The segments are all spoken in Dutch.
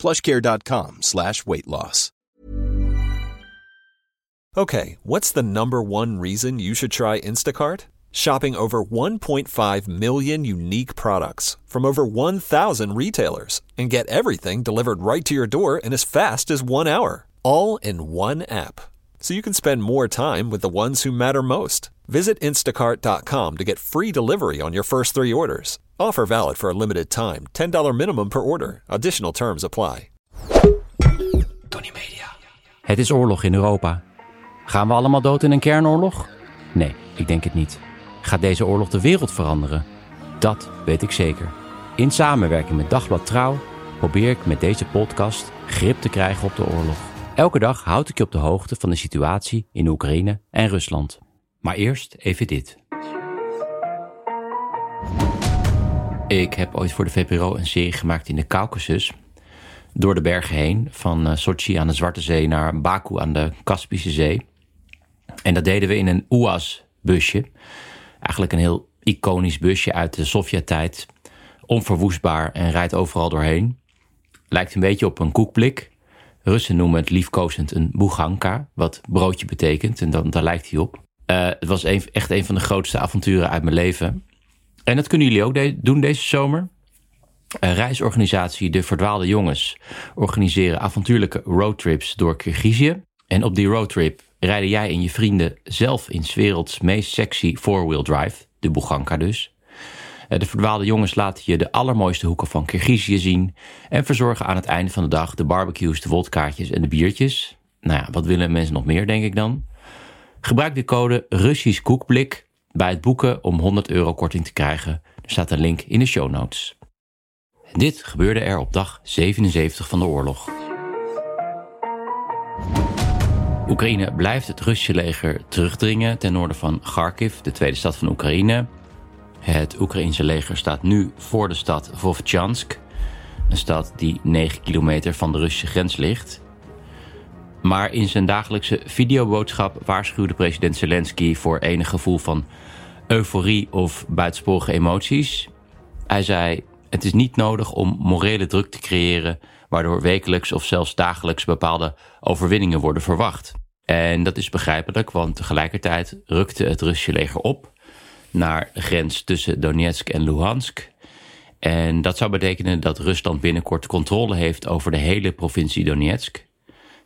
plushcare.com slash weight loss. Okay, what's the number one reason you should try Instacart? Shopping over 1.5 million unique products from over 1,000 retailers and get everything delivered right to your door in as fast as one hour, all in one app. So you can spend more time with the ones who matter most. Visit instacart.com to get free delivery on your first three orders. Offer valid for a limited time. $10 minimum per order. Additional terms apply. Tony Media. Het is oorlog in Europa. Gaan we allemaal dood in een kernoorlog? Nee, ik denk het niet. Gaat deze oorlog de wereld veranderen? Dat weet ik zeker. In samenwerking met Dagblad Trouw probeer ik met deze podcast grip te krijgen op de oorlog. Elke dag houd ik je op de hoogte van de situatie in Oekraïne en Rusland. Maar eerst even dit. Ik heb ooit voor de VPRO een serie gemaakt in de Caucasus. Door de bergen heen, van eh, Sochi aan de Zwarte Zee naar Baku aan de Kaspische Zee. En dat deden we in een UAS-busje. Eigenlijk een heel iconisch busje uit de Sovjet-tijd. Onverwoestbaar en rijdt overal doorheen. Lijkt een beetje op een koekblik. Russen noemen het liefkozend een buganka, wat broodje betekent. En dan, daar lijkt hij op. Uh, het was echt een van de grootste avonturen uit mijn leven. En dat kunnen jullie ook doen deze zomer. Een reisorganisatie De Verdwaalde Jongens organiseren avontuurlijke roadtrips door Kirgizië. En op die roadtrip rijden jij en je vrienden zelf in 's werelds meest sexy four-wheel drive, de Buganka dus. De verdwaalde jongens laten je de allermooiste hoeken van Kirgizië zien en verzorgen aan het einde van de dag de barbecues, de wodkaartjes en de biertjes. Nou ja, wat willen mensen nog meer, denk ik dan? Gebruik de code Russisch Koekblik bij het boeken om 100 euro korting te krijgen. Er staat een link in de show notes. Dit gebeurde er op dag 77 van de oorlog. Oekraïne blijft het Russische leger terugdringen ten noorden van Kharkiv, de tweede stad van Oekraïne. Het Oekraïense leger staat nu voor de stad Vovchansk, een stad die 9 kilometer van de Russische grens ligt. Maar in zijn dagelijkse videoboodschap waarschuwde president Zelensky voor enig gevoel van euforie of buitensporige emoties. Hij zei: Het is niet nodig om morele druk te creëren, waardoor wekelijks of zelfs dagelijks bepaalde overwinningen worden verwacht. En dat is begrijpelijk, want tegelijkertijd rukte het Russische leger op naar de grens tussen Donetsk en Luhansk. En dat zou betekenen dat Rusland binnenkort controle heeft over de hele provincie Donetsk.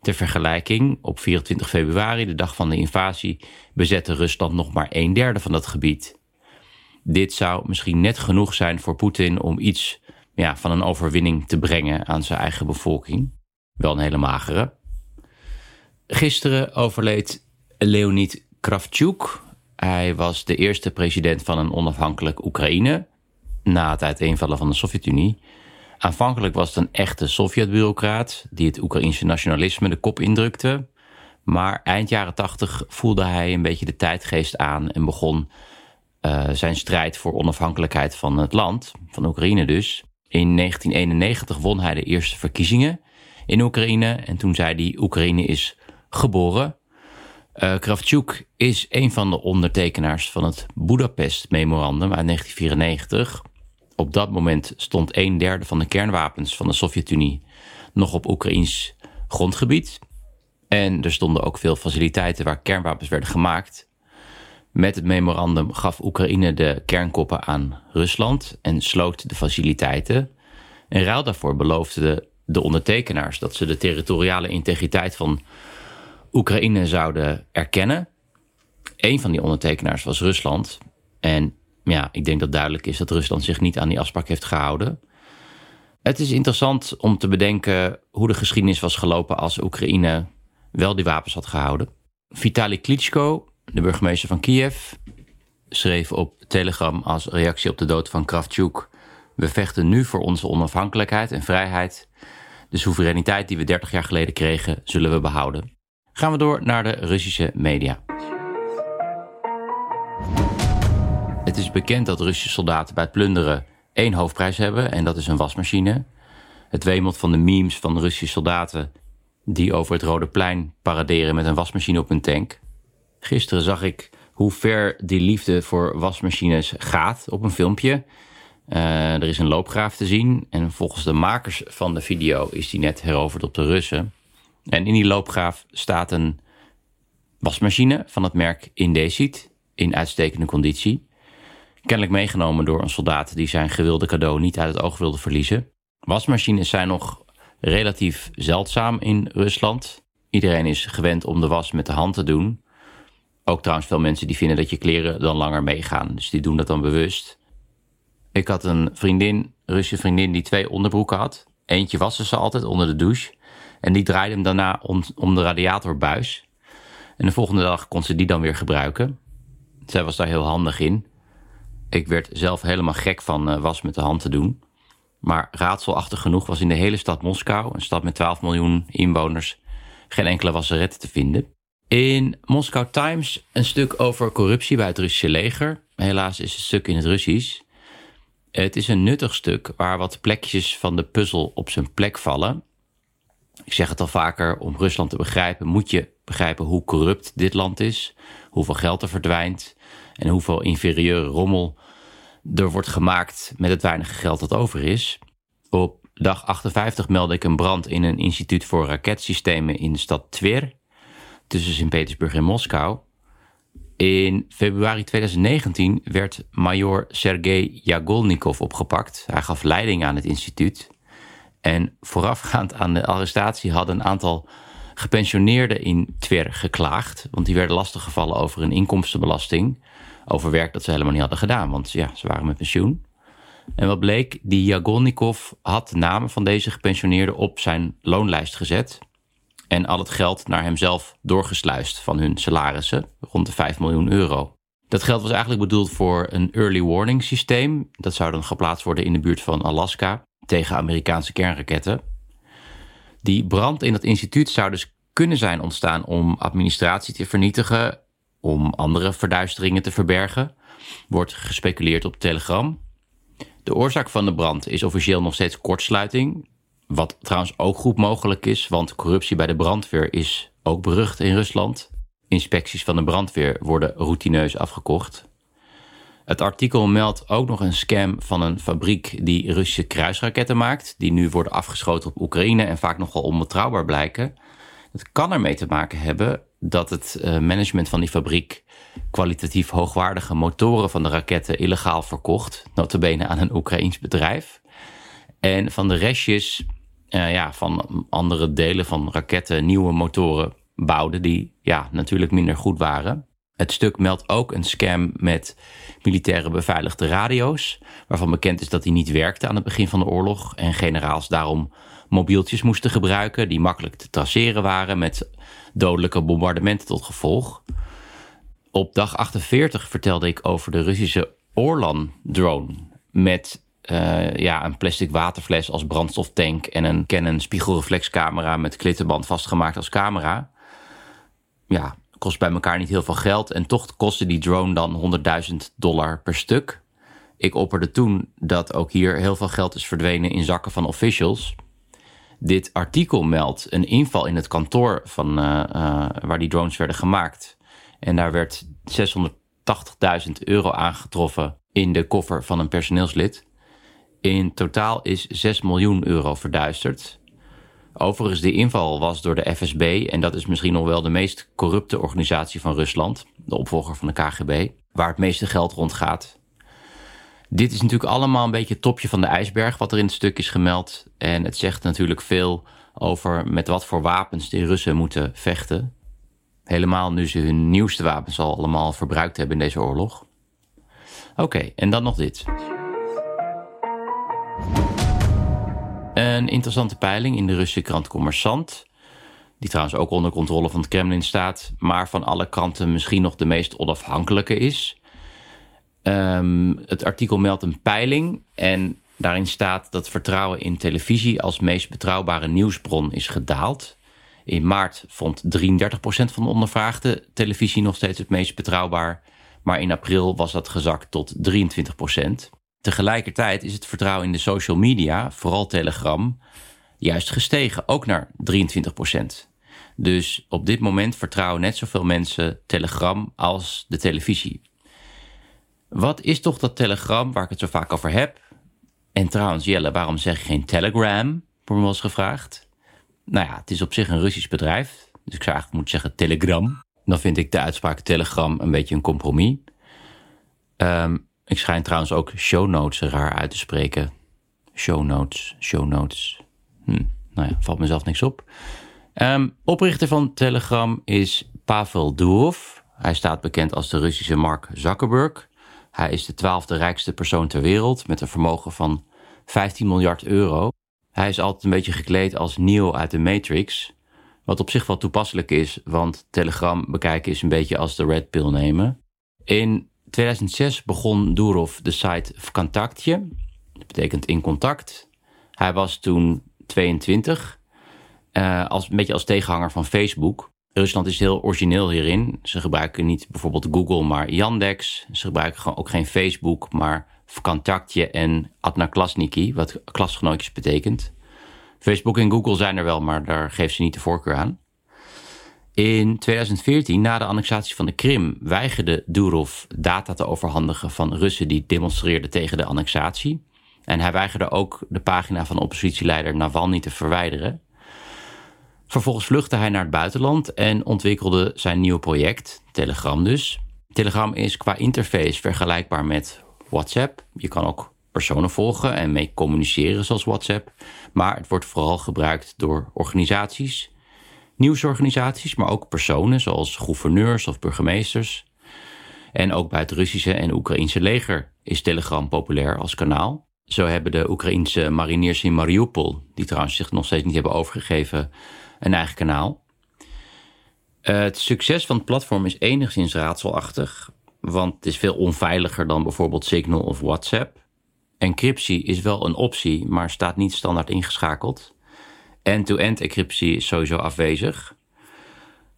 Ter vergelijking, op 24 februari, de dag van de invasie, bezette Rusland nog maar een derde van dat gebied. Dit zou misschien net genoeg zijn voor Poetin om iets ja, van een overwinning te brengen aan zijn eigen bevolking. Wel een hele magere. Gisteren overleed Leonid Kravchuk. Hij was de eerste president van een onafhankelijk Oekraïne na het uiteenvallen van de Sovjet-Unie. Aanvankelijk was het een echte Sovjet-bureaucraat die het Oekraïnse nationalisme de kop indrukte. Maar eind jaren tachtig voelde hij een beetje de tijdgeest aan en begon uh, zijn strijd voor onafhankelijkheid van het land, van Oekraïne dus. In 1991 won hij de eerste verkiezingen in Oekraïne en toen zei hij: Oekraïne is geboren. Uh, Kravchuk is een van de ondertekenaars van het Budapest-memorandum uit 1994. Op dat moment stond een derde van de kernwapens van de Sovjet-Unie nog op Oekraïns grondgebied. En er stonden ook veel faciliteiten waar kernwapens werden gemaakt. Met het memorandum gaf Oekraïne de kernkoppen aan Rusland en sloot de faciliteiten. In ruil daarvoor beloofden de, de ondertekenaars dat ze de territoriale integriteit van Oekraïne zouden erkennen. Een van die ondertekenaars was Rusland. En ja, ik denk dat duidelijk is dat Rusland zich niet aan die afspraak heeft gehouden. Het is interessant om te bedenken hoe de geschiedenis was gelopen als Oekraïne wel die wapens had gehouden. Vitali Klitschko, de burgemeester van Kiev, schreef op Telegram als reactie op de dood van Kravchuk: We vechten nu voor onze onafhankelijkheid en vrijheid. De soevereiniteit die we 30 jaar geleden kregen, zullen we behouden. Gaan we door naar de Russische media. Het is bekend dat Russische soldaten bij het plunderen één hoofdprijs hebben en dat is een wasmachine. Het wemelt van de memes van Russische soldaten die over het Rode Plein paraderen met een wasmachine op hun tank. Gisteren zag ik hoe ver die liefde voor wasmachines gaat op een filmpje. Uh, er is een loopgraaf te zien en volgens de makers van de video is die net heroverd op de Russen. En in die loopgraaf staat een wasmachine van het merk Indesit in uitstekende conditie. Kennelijk meegenomen door een soldaat die zijn gewilde cadeau niet uit het oog wilde verliezen. Wasmachines zijn nog relatief zeldzaam in Rusland. Iedereen is gewend om de was met de hand te doen. Ook trouwens veel mensen die vinden dat je kleren dan langer meegaan. Dus die doen dat dan bewust. Ik had een vriendin, Russische vriendin, die twee onderbroeken had. Eentje waste ze altijd onder de douche. En die draaide hem daarna om, om de radiatorbuis. En de volgende dag kon ze die dan weer gebruiken. Zij was daar heel handig in. Ik werd zelf helemaal gek van uh, was met de hand te doen. Maar raadselachtig genoeg was in de hele stad Moskou, een stad met 12 miljoen inwoners, geen enkele wasseretten te vinden. In Moscow Times een stuk over corruptie bij het Russische leger. Helaas is het stuk in het Russisch. Het is een nuttig stuk waar wat plekjes van de puzzel op zijn plek vallen. Ik zeg het al vaker, om Rusland te begrijpen moet je begrijpen hoe corrupt dit land is, hoeveel geld er verdwijnt en hoeveel inferieure rommel er wordt gemaakt met het weinige geld dat over is. Op dag 58 meldde ik een brand in een instituut voor raketsystemen in de stad Tver, tussen Sint-Petersburg en Moskou. In februari 2019 werd major Sergei Jagolnikov opgepakt. Hij gaf leiding aan het instituut. En voorafgaand aan de arrestatie hadden een aantal gepensioneerden in Tver geklaagd. Want die werden lastiggevallen over een inkomstenbelasting over werk dat ze helemaal niet hadden gedaan. Want ja, ze waren met pensioen. En wat bleek, die Jagolnikov had de namen van deze gepensioneerden op zijn loonlijst gezet. En al het geld naar hemzelf doorgesluist van hun salarissen, rond de 5 miljoen euro. Dat geld was eigenlijk bedoeld voor een early warning systeem. Dat zou dan geplaatst worden in de buurt van Alaska tegen Amerikaanse kernraketten. Die brand in dat instituut zou dus kunnen zijn ontstaan om administratie te vernietigen om andere verduisteringen te verbergen, wordt gespeculeerd op Telegram. De oorzaak van de brand is officieel nog steeds kortsluiting. Wat trouwens ook goed mogelijk is, want corruptie bij de brandweer is ook berucht in Rusland. Inspecties van de brandweer worden routineus afgekocht. Het artikel meldt ook nog een scam van een fabriek die Russische kruisraketten maakt, die nu worden afgeschoten op Oekraïne en vaak nogal onbetrouwbaar blijken. Het kan ermee te maken hebben dat het eh, management van die fabriek kwalitatief hoogwaardige motoren van de raketten illegaal verkocht, notabene aan een Oekraïns bedrijf. En van de restjes uh, ja, van andere delen van raketten nieuwe motoren bouwden die ja, natuurlijk minder goed waren. Het stuk meldt ook een scam met militaire beveiligde radio's, waarvan bekend is dat die niet werkten aan het begin van de oorlog en generaals daarom mobieltjes moesten gebruiken die makkelijk te traceren waren met dodelijke bombardementen tot gevolg. Op dag 48 vertelde ik over de Russische Orlan-drone met uh, ja, een plastic waterfles als brandstoftank en een Canon spiegelreflexcamera met klittenband vastgemaakt als camera. Ja, kost bij elkaar niet heel veel geld en toch kostte die drone dan 100.000 dollar per stuk. Ik opperde toen dat ook hier heel veel geld is verdwenen in zakken van officials. Dit artikel meldt een inval in het kantoor van, uh, uh, waar die drones werden gemaakt. En daar werd 680.000 euro aangetroffen in de koffer van een personeelslid. In totaal is 6 miljoen euro verduisterd. Overigens, de inval was door de FSB en dat is misschien nog wel de meest corrupte organisatie van Rusland, de opvolger van de KGB, waar het meeste geld rondgaat. Dit is natuurlijk allemaal een beetje het topje van de ijsberg wat er in het stuk is gemeld. En het zegt natuurlijk veel over met wat voor wapens de Russen moeten vechten. Helemaal nu ze hun nieuwste wapens al allemaal verbruikt hebben in deze oorlog. Oké, en dan nog dit. Een interessante peiling in de Russische krant Commerçant. Die trouwens ook onder controle van het Kremlin staat, maar van alle kranten misschien nog de meest onafhankelijke is. Um, het artikel meldt een peiling en Daarin staat dat vertrouwen in televisie als meest betrouwbare nieuwsbron is gedaald. In maart vond 33% van de ondervraagden televisie nog steeds het meest betrouwbaar. Maar in april was dat gezakt tot 23%. Tegelijkertijd is het vertrouwen in de social media, vooral Telegram, juist gestegen, ook naar 23%. Dus op dit moment vertrouwen net zoveel mensen Telegram als de televisie. Wat is toch dat Telegram waar ik het zo vaak over heb? En trouwens, Jelle, waarom zeg je geen Telegram? Wordt me eens gevraagd. Nou ja, het is op zich een Russisch bedrijf. Dus ik zou eigenlijk moeten zeggen Telegram. Dan vind ik de uitspraak Telegram een beetje een compromis. Ehm, ik schijn trouwens ook show notes raar uit te spreken. Show notes, show notes. Hm, nou ja, valt mezelf niks op. Um, oprichter van Telegram is Pavel Durov. Hij staat bekend als de Russische Mark Zuckerberg. Hij is de twaalfde rijkste persoon ter wereld met een vermogen van 15 miljard euro. Hij is altijd een beetje gekleed als Neo uit de Matrix. Wat op zich wel toepasselijk is, want Telegram bekijken is een beetje als de Red Pill nemen. In 2006 begon Durov de site Vkontaktje. Dat betekent in contact. Hij was toen 22, uh, als, een beetje als tegenhanger van Facebook. Rusland is heel origineel hierin. Ze gebruiken niet bijvoorbeeld Google, maar Yandex. Ze gebruiken ook geen Facebook, maar Vkontaktje en Adnaklasniki, wat klasgenootjes betekent. Facebook en Google zijn er wel, maar daar geeft ze niet de voorkeur aan. In 2014, na de annexatie van de Krim, weigerde Durov data te overhandigen van Russen die demonstreerden tegen de annexatie. En hij weigerde ook de pagina van oppositieleider Navalny te verwijderen. Vervolgens vluchtte hij naar het buitenland en ontwikkelde zijn nieuwe project, Telegram dus. Telegram is qua interface vergelijkbaar met WhatsApp. Je kan ook personen volgen en mee communiceren zoals WhatsApp. Maar het wordt vooral gebruikt door organisaties, nieuwsorganisaties, maar ook personen zoals gouverneurs of burgemeesters. En ook bij het Russische en Oekraïnse leger is Telegram populair als kanaal. Zo hebben de Oekraïnse mariniers in Mariupol, die trouwens zich nog steeds niet hebben overgegeven, een eigen kanaal. Uh, het succes van het platform is enigszins raadselachtig, want het is veel onveiliger dan bijvoorbeeld Signal of WhatsApp. Encryptie is wel een optie, maar staat niet standaard ingeschakeld. End-to-end encryptie is sowieso afwezig.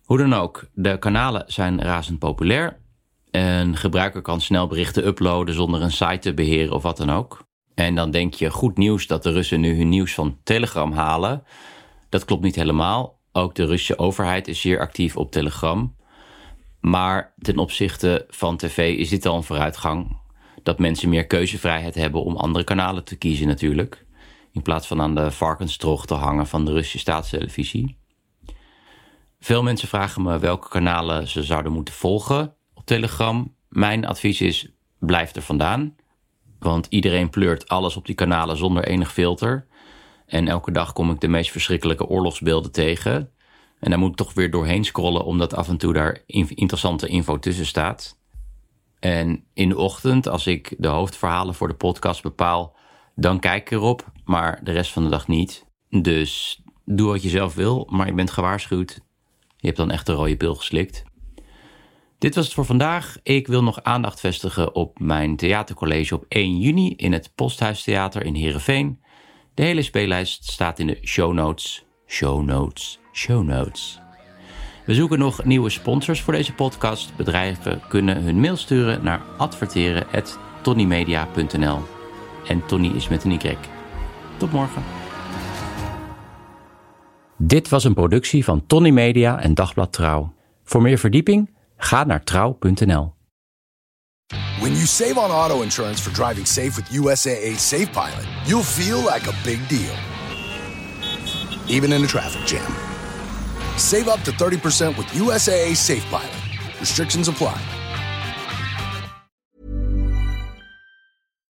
Hoe dan ook, de kanalen zijn razend populair. Een gebruiker kan snel berichten uploaden zonder een site te beheren of wat dan ook. En dan denk je, goed nieuws dat de Russen nu hun nieuws van Telegram halen. Dat klopt niet helemaal. Ook de Russische overheid is zeer actief op Telegram. Maar ten opzichte van tv is dit al een vooruitgang. Dat mensen meer keuzevrijheid hebben om andere kanalen te kiezen natuurlijk. In plaats van aan de varkenstrog te hangen van de Russische staatstelevisie. Veel mensen vragen me welke kanalen ze zouden moeten volgen op Telegram. Mijn advies is, blijf er vandaan. Want iedereen pleurt alles op die kanalen zonder enig filter. En elke dag kom ik de meest verschrikkelijke oorlogsbeelden tegen. En daar moet ik toch weer doorheen scrollen, omdat af en toe daar interessante info tussen staat. En in de ochtend, als ik de hoofdverhalen voor de podcast bepaal, dan kijk ik erop, maar de rest van de dag niet. Dus doe wat je zelf wil, maar je bent gewaarschuwd. Je hebt dan echt de rode pil geslikt. Dit was het voor vandaag. Ik wil nog aandacht vestigen op mijn theatercollege op 1 juni in het Posthuistheater in Heerenveen. De hele speellijst staat in de show notes. Show notes, show notes. We zoeken nog nieuwe sponsors voor deze podcast. Bedrijven kunnen hun mail sturen naar adverteren.tonnymedia.nl. En Tony is met een Y. Tot morgen. Dit was een productie van Tony Media en Dagblad Trouw. Voor meer verdieping ga naar trouw.nl. When you save on auto insurance for driving safe with USAA Safe Pilot, you'll feel like a big deal. Even in a traffic jam. Save up to 30% with USAA Safe Pilot. Restrictions apply.